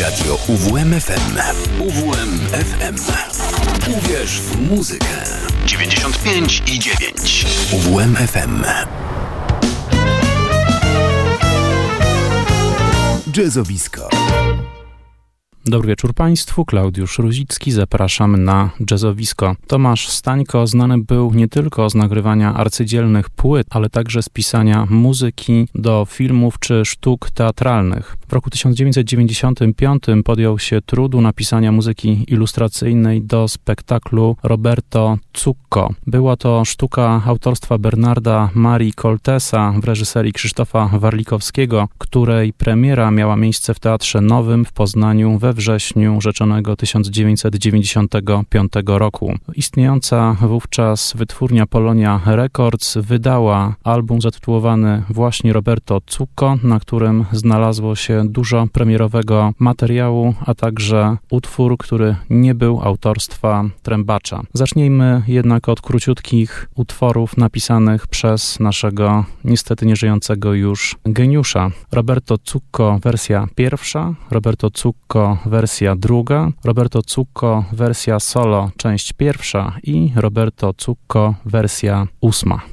Radio UWMFM. UWMFM. Uwierz w muzykę. 95 i 9. UWMFM. Jazzowisko. Dobry wieczór Państwu, Klaudiusz Ruzicki, zapraszam na jazzowisko. Tomasz Stańko znany był nie tylko z nagrywania arcydzielnych płyt, ale także z pisania muzyki do filmów czy sztuk teatralnych. W roku 1995 podjął się trudu napisania muzyki ilustracyjnej do spektaklu Roberto Zucco. Była to sztuka autorstwa Bernarda Marii Coltesa w reżyserii Krzysztofa Warlikowskiego, której premiera miała miejsce w Teatrze Nowym w Poznaniu we wrześniu rzeczonego 1995 roku. Istniejąca wówczas wytwórnia Polonia Records wydała album zatytułowany właśnie Roberto Zucco, na którym znalazło się dużo premierowego materiału, a także utwór, który nie był autorstwa Trębacza. Zacznijmy jednak od króciutkich utworów napisanych przez naszego niestety nieżyjącego już geniusza. Roberto Zucco wersja pierwsza, Roberto Zucco wersja druga, Roberto Zucco wersja solo część pierwsza i Roberto Zucco wersja ósma.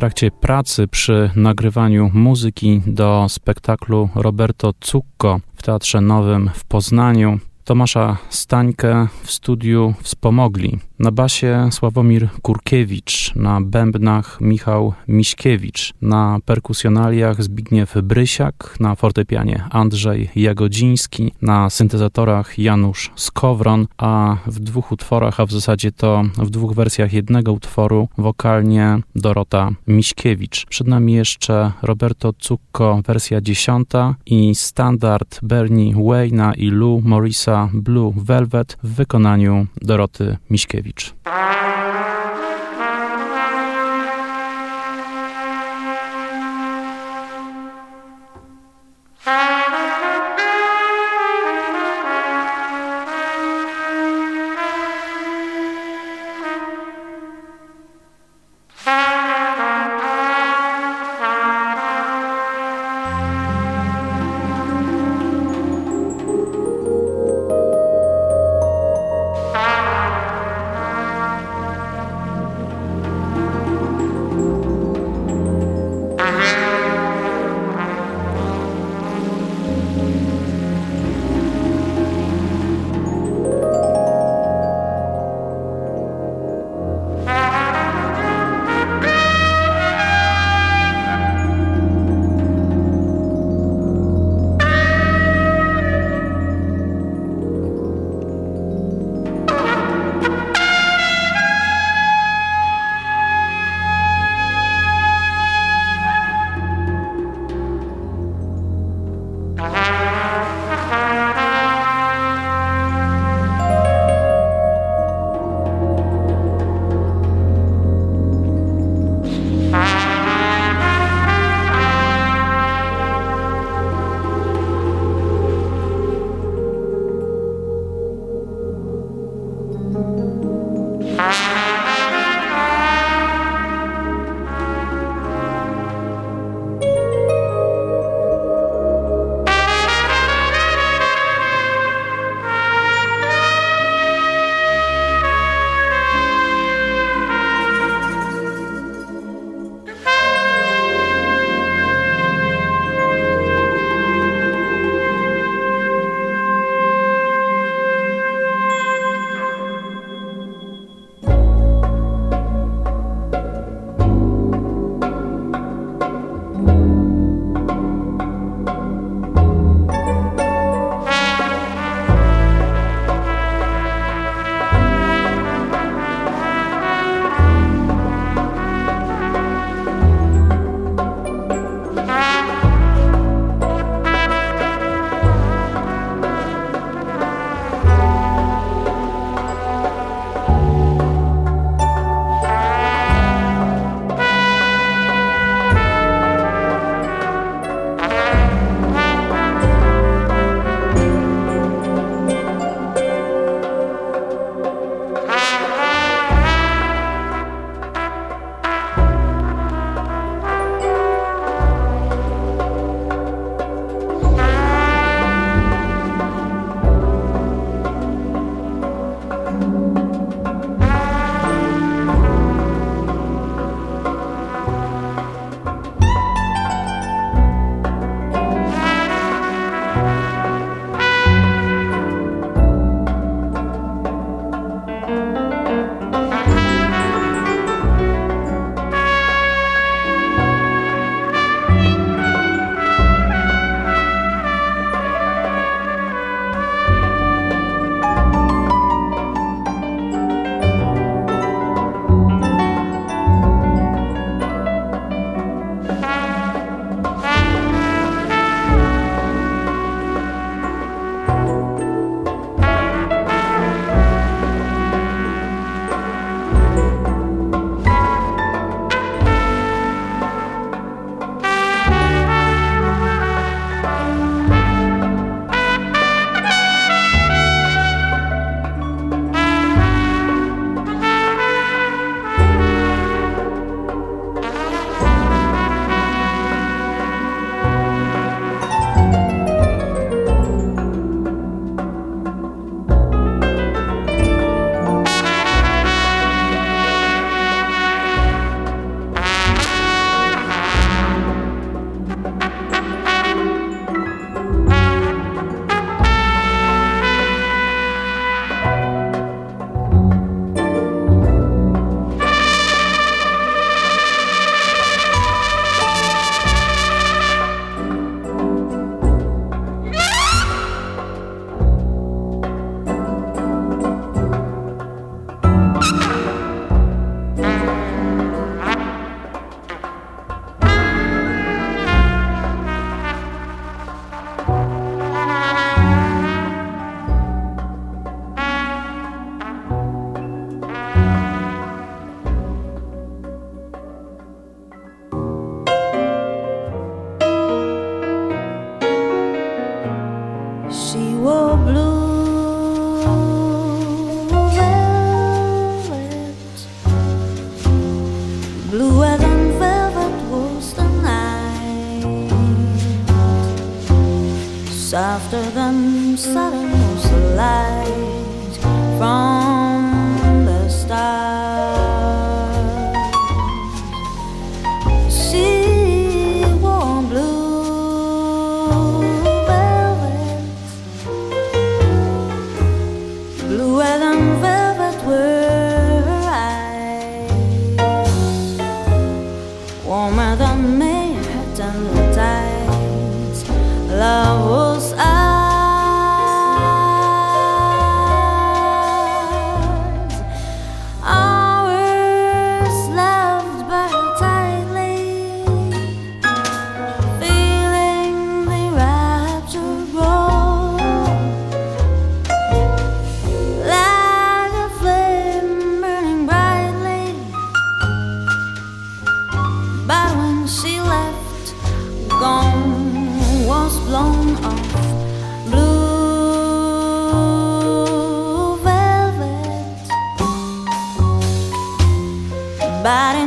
Trakcie pracy przy nagrywaniu muzyki do spektaklu Roberto Zucco w Teatrze Nowym w Poznaniu Tomasza Stańkę w studiu wspomogli. Na basie Sławomir Kurkiewicz, na bębnach Michał Miśkiewicz, na perkusjonaliach Zbigniew Brysiak, na fortepianie Andrzej Jagodziński, na syntezatorach Janusz Skowron, a w dwóch utworach, a w zasadzie to w dwóch wersjach jednego utworu, wokalnie Dorota Miśkiewicz. Przed nami jeszcze Roberto Zucco, wersja dziesiąta i standard Bernie Wayna i Lou Morrisa Blue Velvet w wykonaniu Doroty Miśkiewicz. somebody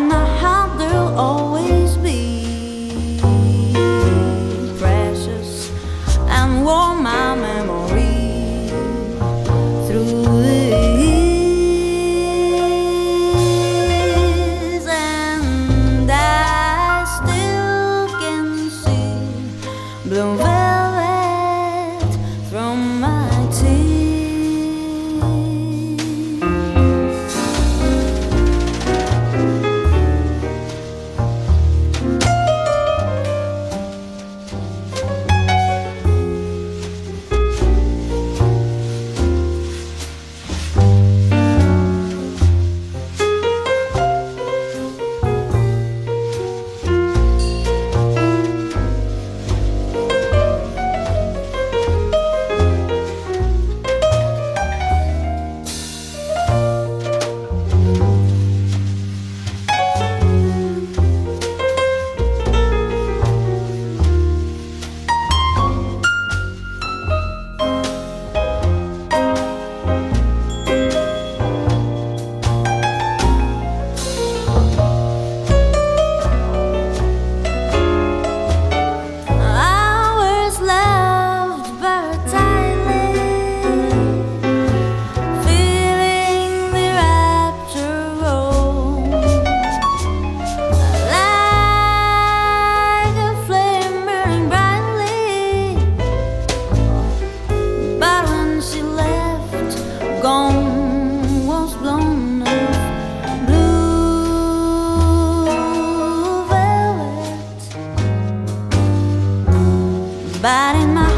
bite in my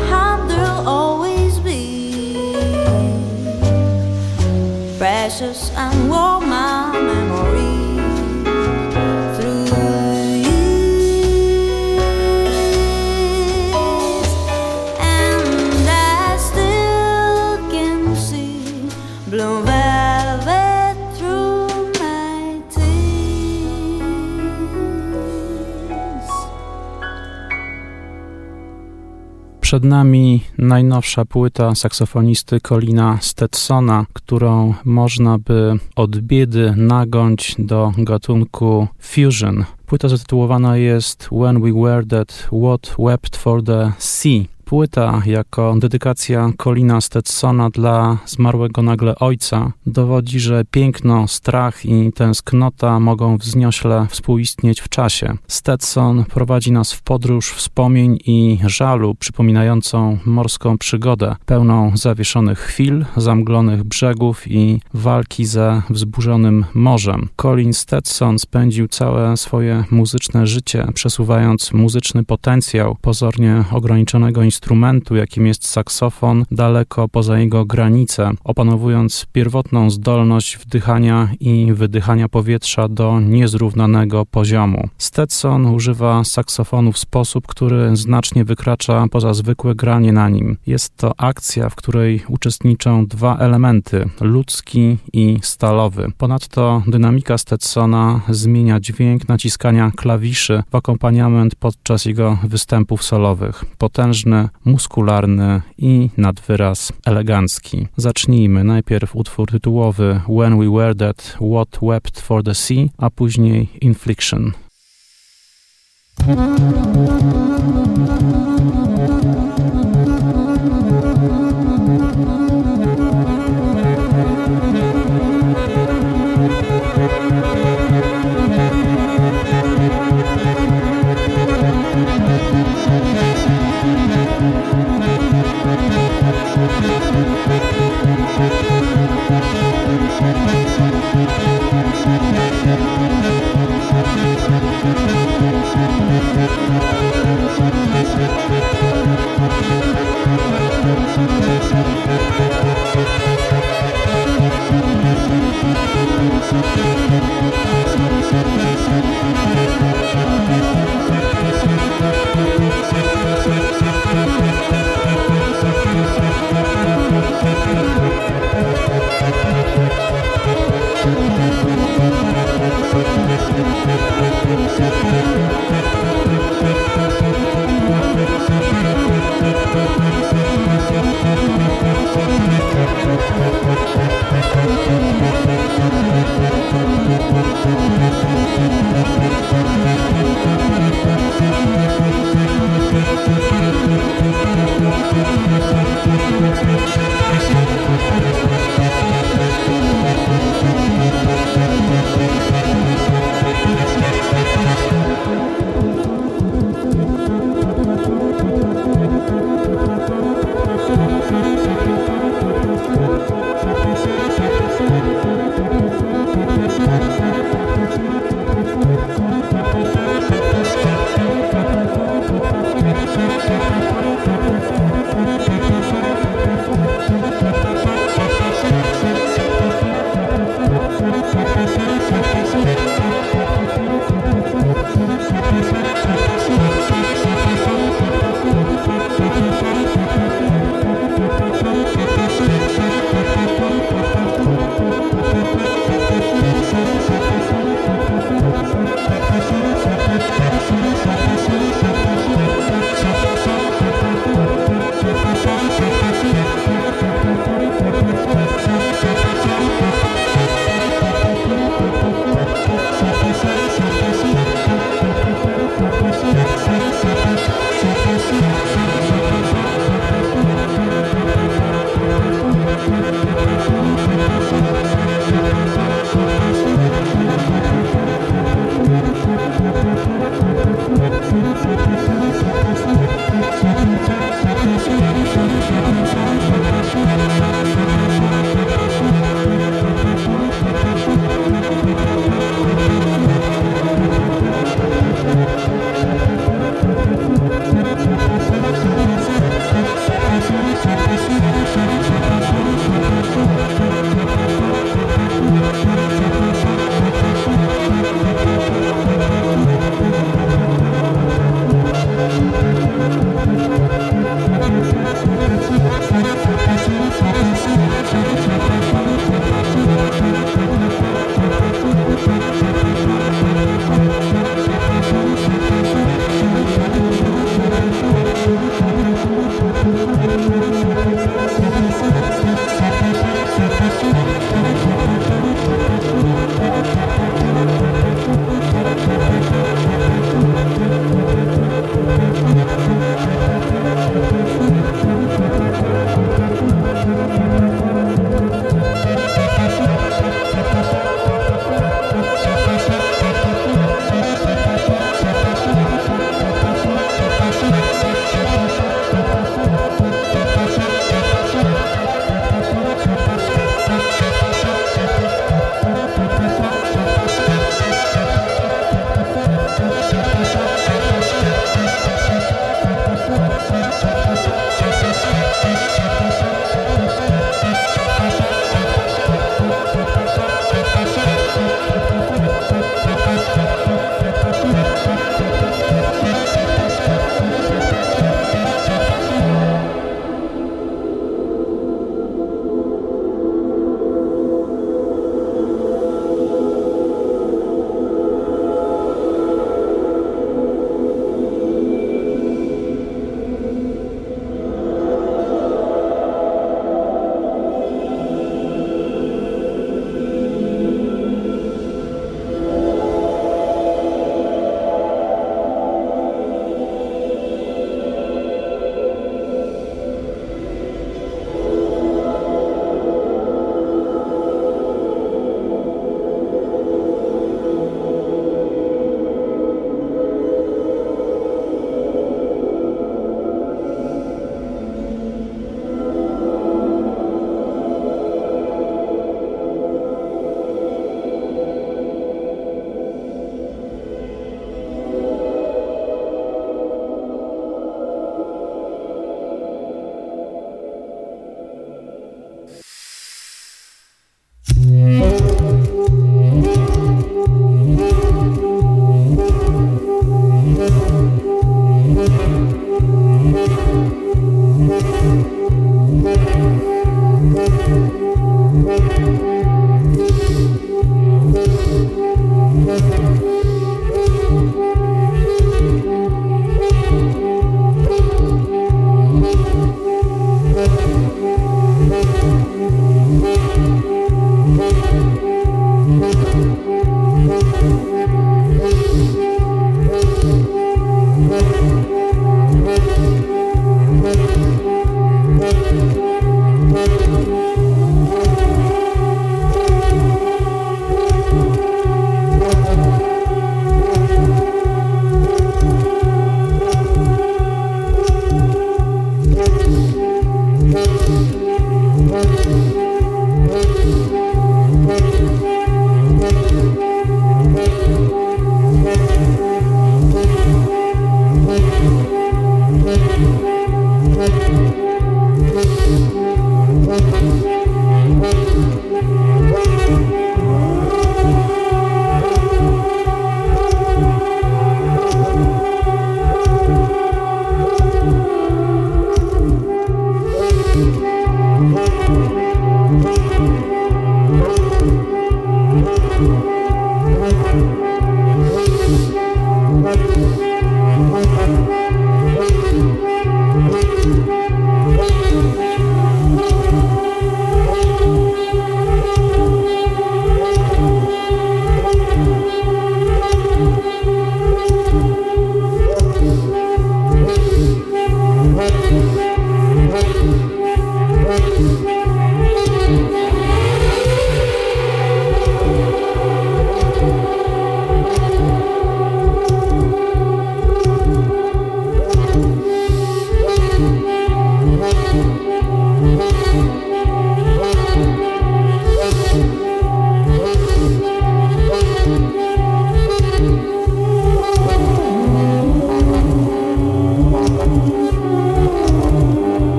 Przed nami najnowsza płyta saksofonisty Colina Stetsona, którą można by od biedy nagąć do gatunku fusion. Płyta zatytułowana jest When We Were That What Wept for the Sea. Płyta jako dedykacja Colina Stetsona dla zmarłego nagle ojca dowodzi, że piękno, strach i tęsknota mogą wzniośle współistnieć w czasie. Stetson prowadzi nas w podróż wspomnień i żalu, przypominającą morską przygodę, pełną zawieszonych chwil, zamglonych brzegów i walki ze wzburzonym morzem. Colin Stetson spędził całe swoje muzyczne życie przesuwając muzyczny potencjał pozornie ograniczonego instrumentu instrumentu, jakim jest saksofon, daleko poza jego granice, opanowując pierwotną zdolność wdychania i wydychania powietrza do niezrównanego poziomu. Stetson używa saksofonu w sposób, który znacznie wykracza poza zwykłe granie na nim. Jest to akcja, w której uczestniczą dwa elementy, ludzki i stalowy. Ponadto dynamika Stetsona zmienia dźwięk naciskania klawiszy w akompaniament podczas jego występów solowych. Potężny muskularny i nad wyraz elegancki. Zacznijmy najpierw utwór tytułowy When We Were That What Wept for the Sea, a później Infliction.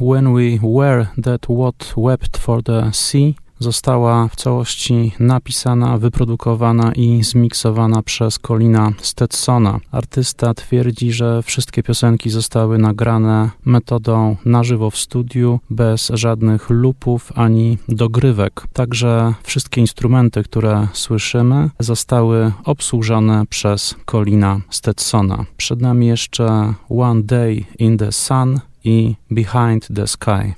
When We Were That What Wept for the Sea została w całości napisana, wyprodukowana i zmiksowana przez Colina Stetsona. Artysta twierdzi, że wszystkie piosenki zostały nagrane metodą na żywo w studiu, bez żadnych lupów ani dogrywek. Także wszystkie instrumenty, które słyszymy, zostały obsłużone przez Colina Stetsona. Przed nami jeszcze One Day in the Sun i Behind the Sky.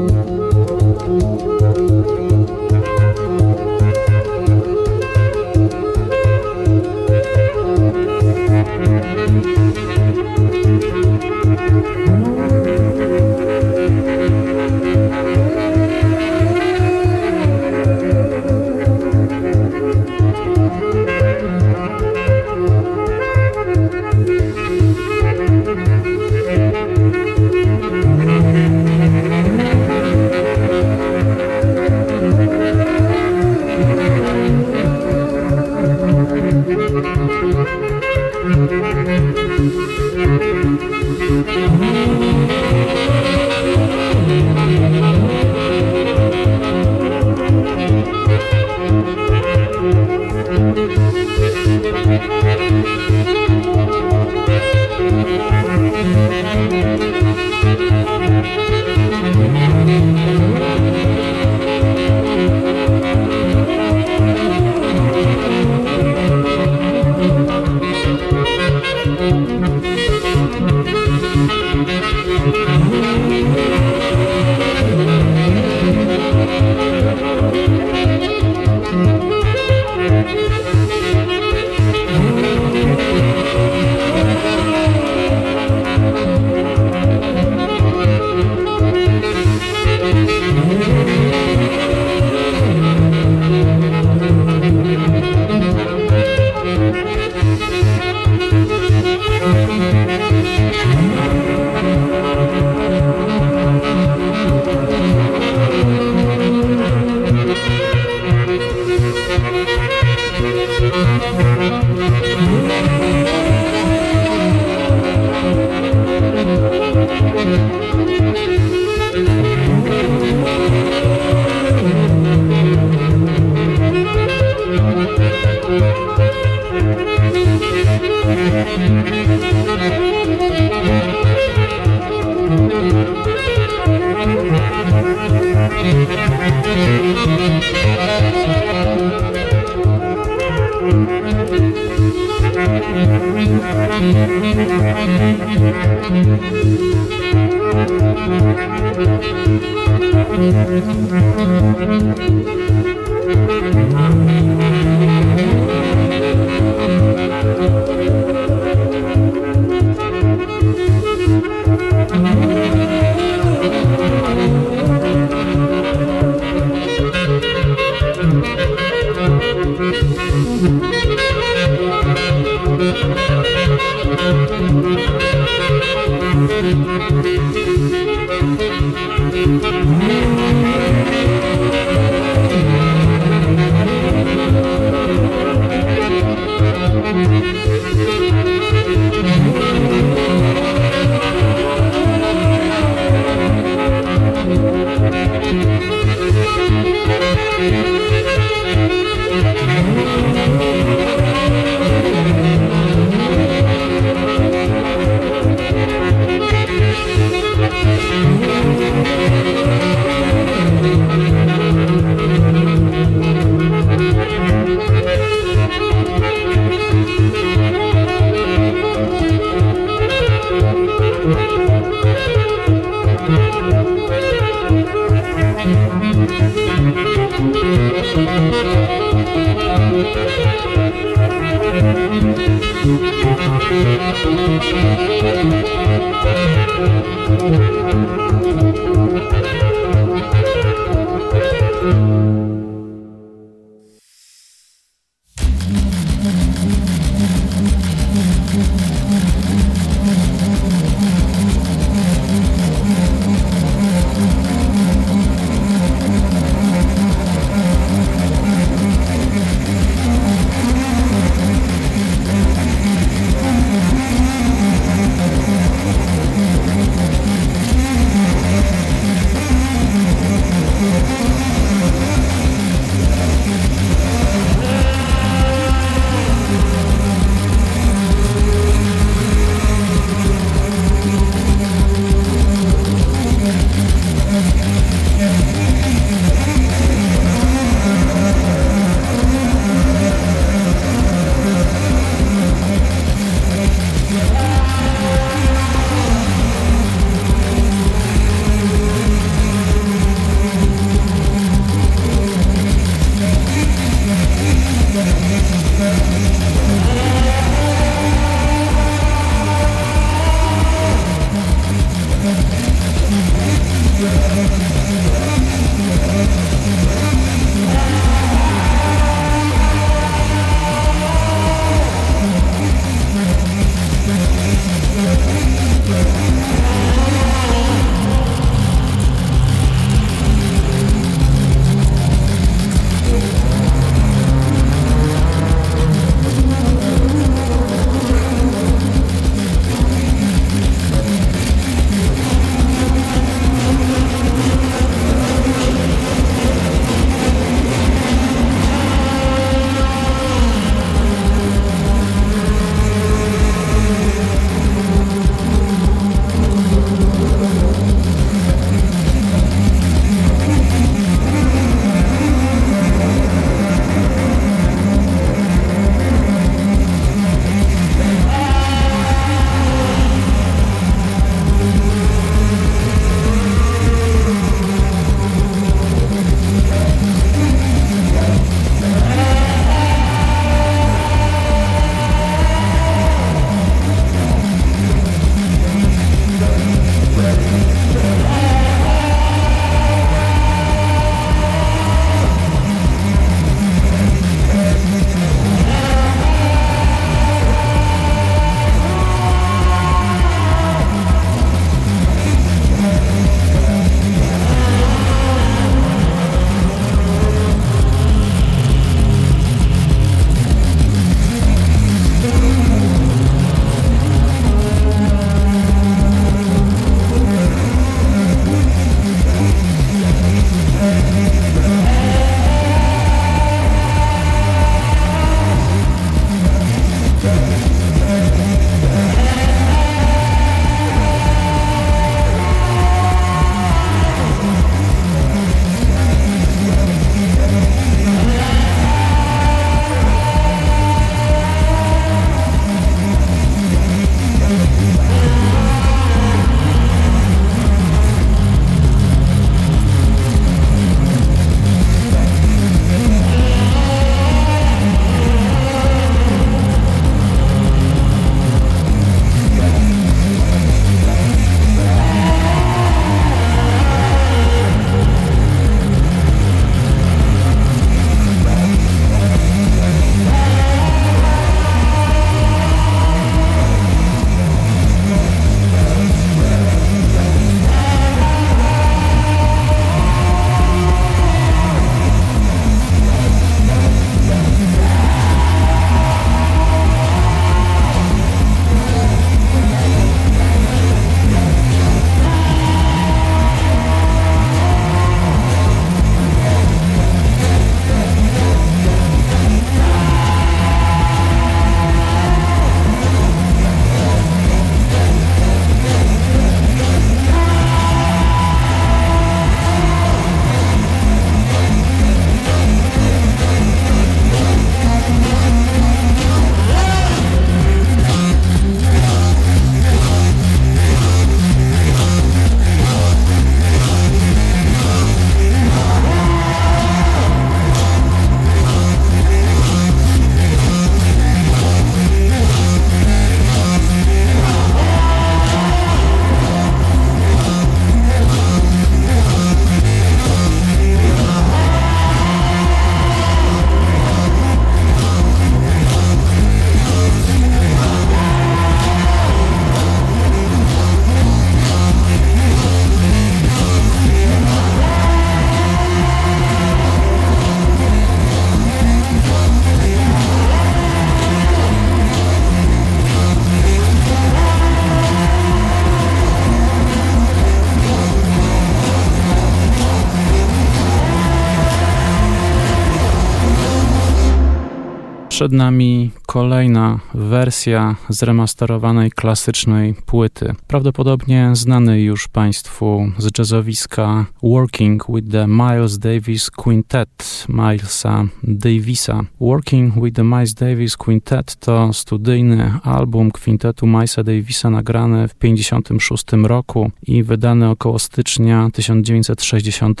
Przed nami kolejna wersja zremasterowanej klasycznej płyty. Prawdopodobnie znany już Państwu z jazzowiska Working with the Miles Davis Quintet Milesa Davisa. Working with the Miles Davis Quintet to studyjny album kwintetu Milesa Davisa nagrany w 1956 roku i wydany około stycznia 1960.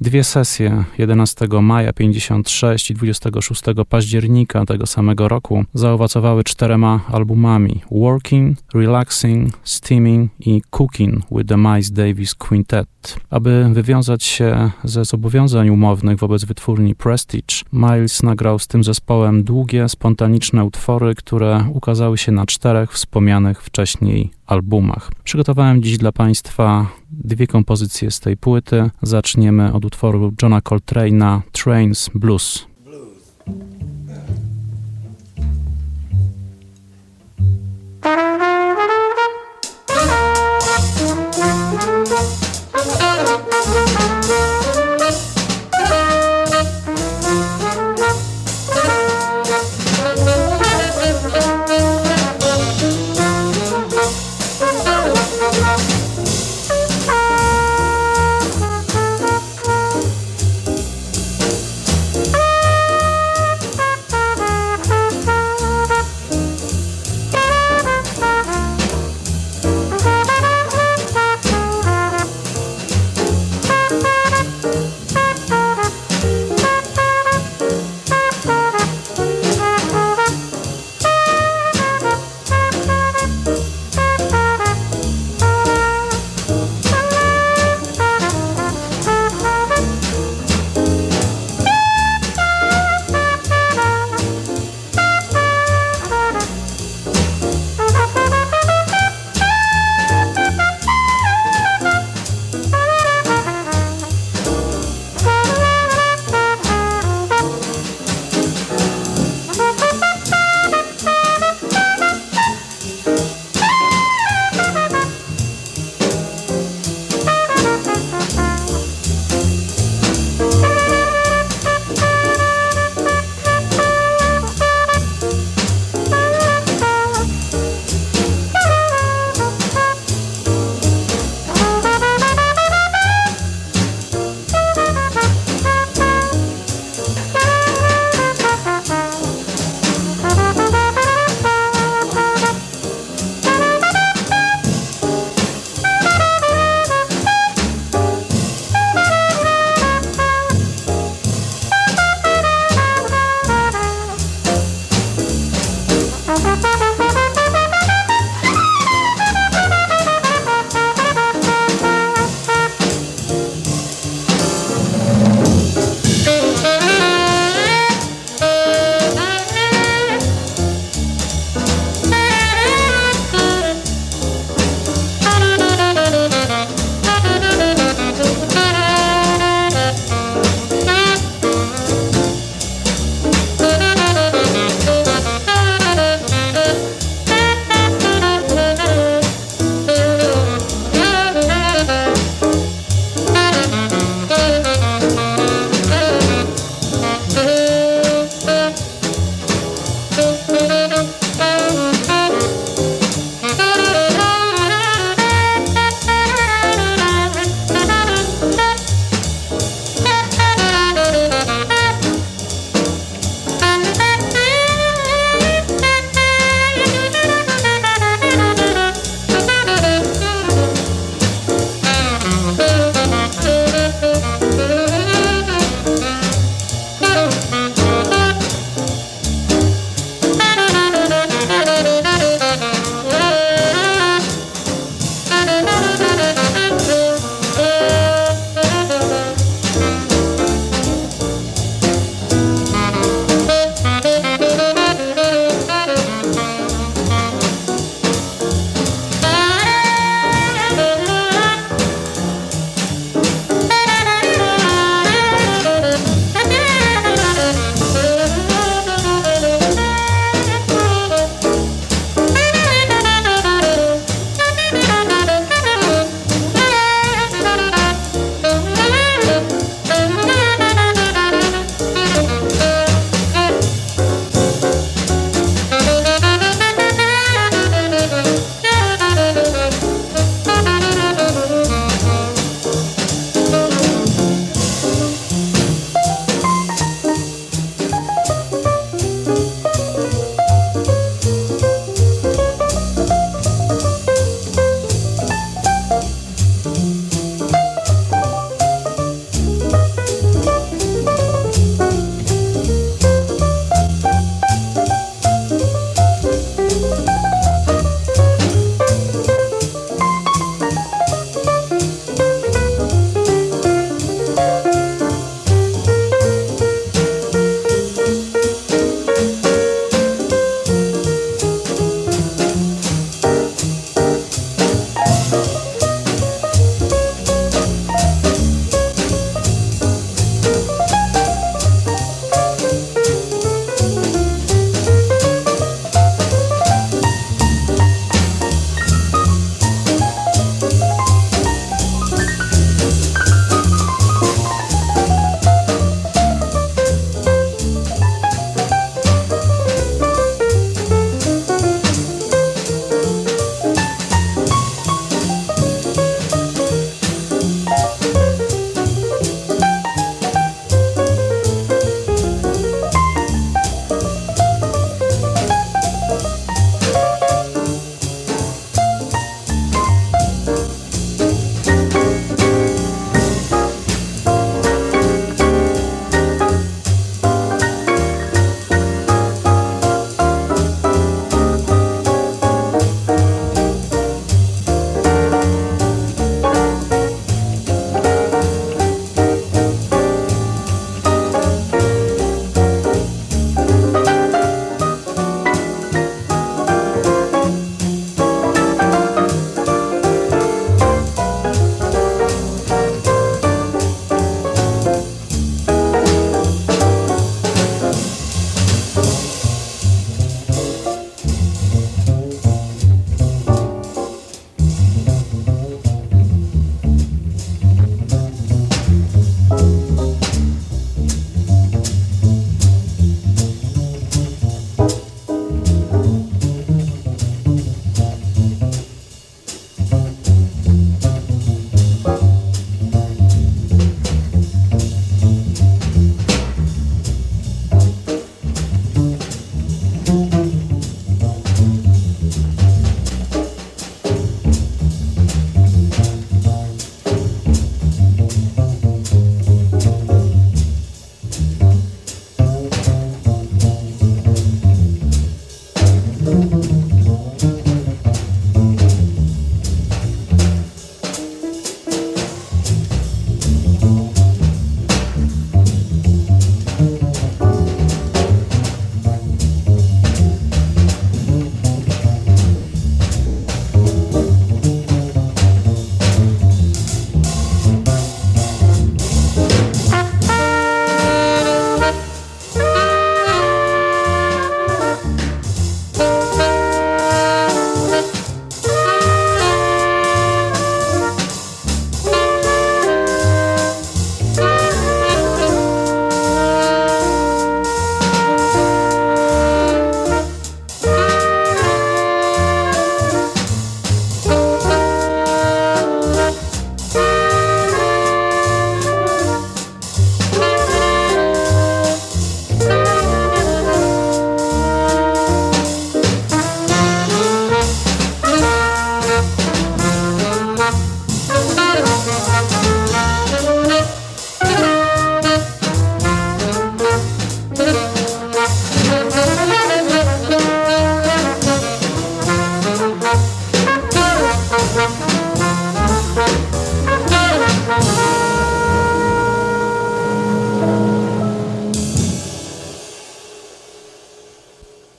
Dwie sesje 11 maja 1956 i 26 października tego samego roku zaowocowały czterema albumami Working, Relaxing, Steaming i Cooking with the Miles Davis Quintet. Aby wywiązać się ze zobowiązań umownych wobec wytwórni Prestige, Miles nagrał z tym zespołem długie, spontaniczne utwory, które ukazały się na czterech wspomnianych wcześniej albumach. Przygotowałem dziś dla Państwa dwie kompozycje z tej płyty. Zaczniemy od utworu Johna Coltrane'a Trains Blues. Bye.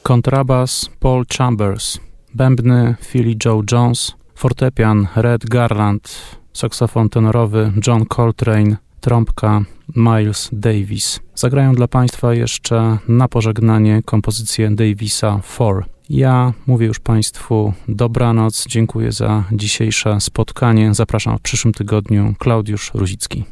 Kontrabas Paul Chambers, bębny Philly Joe Jones, fortepian Red Garland, saksofon tenorowy John Coltrane, trąbka Miles Davis. Zagrają dla Państwa jeszcze na pożegnanie kompozycję Davisa 4. Ja mówię już Państwu dobranoc, dziękuję za dzisiejsze spotkanie. Zapraszam w przyszłym tygodniu. Klaudiusz Ruzicki.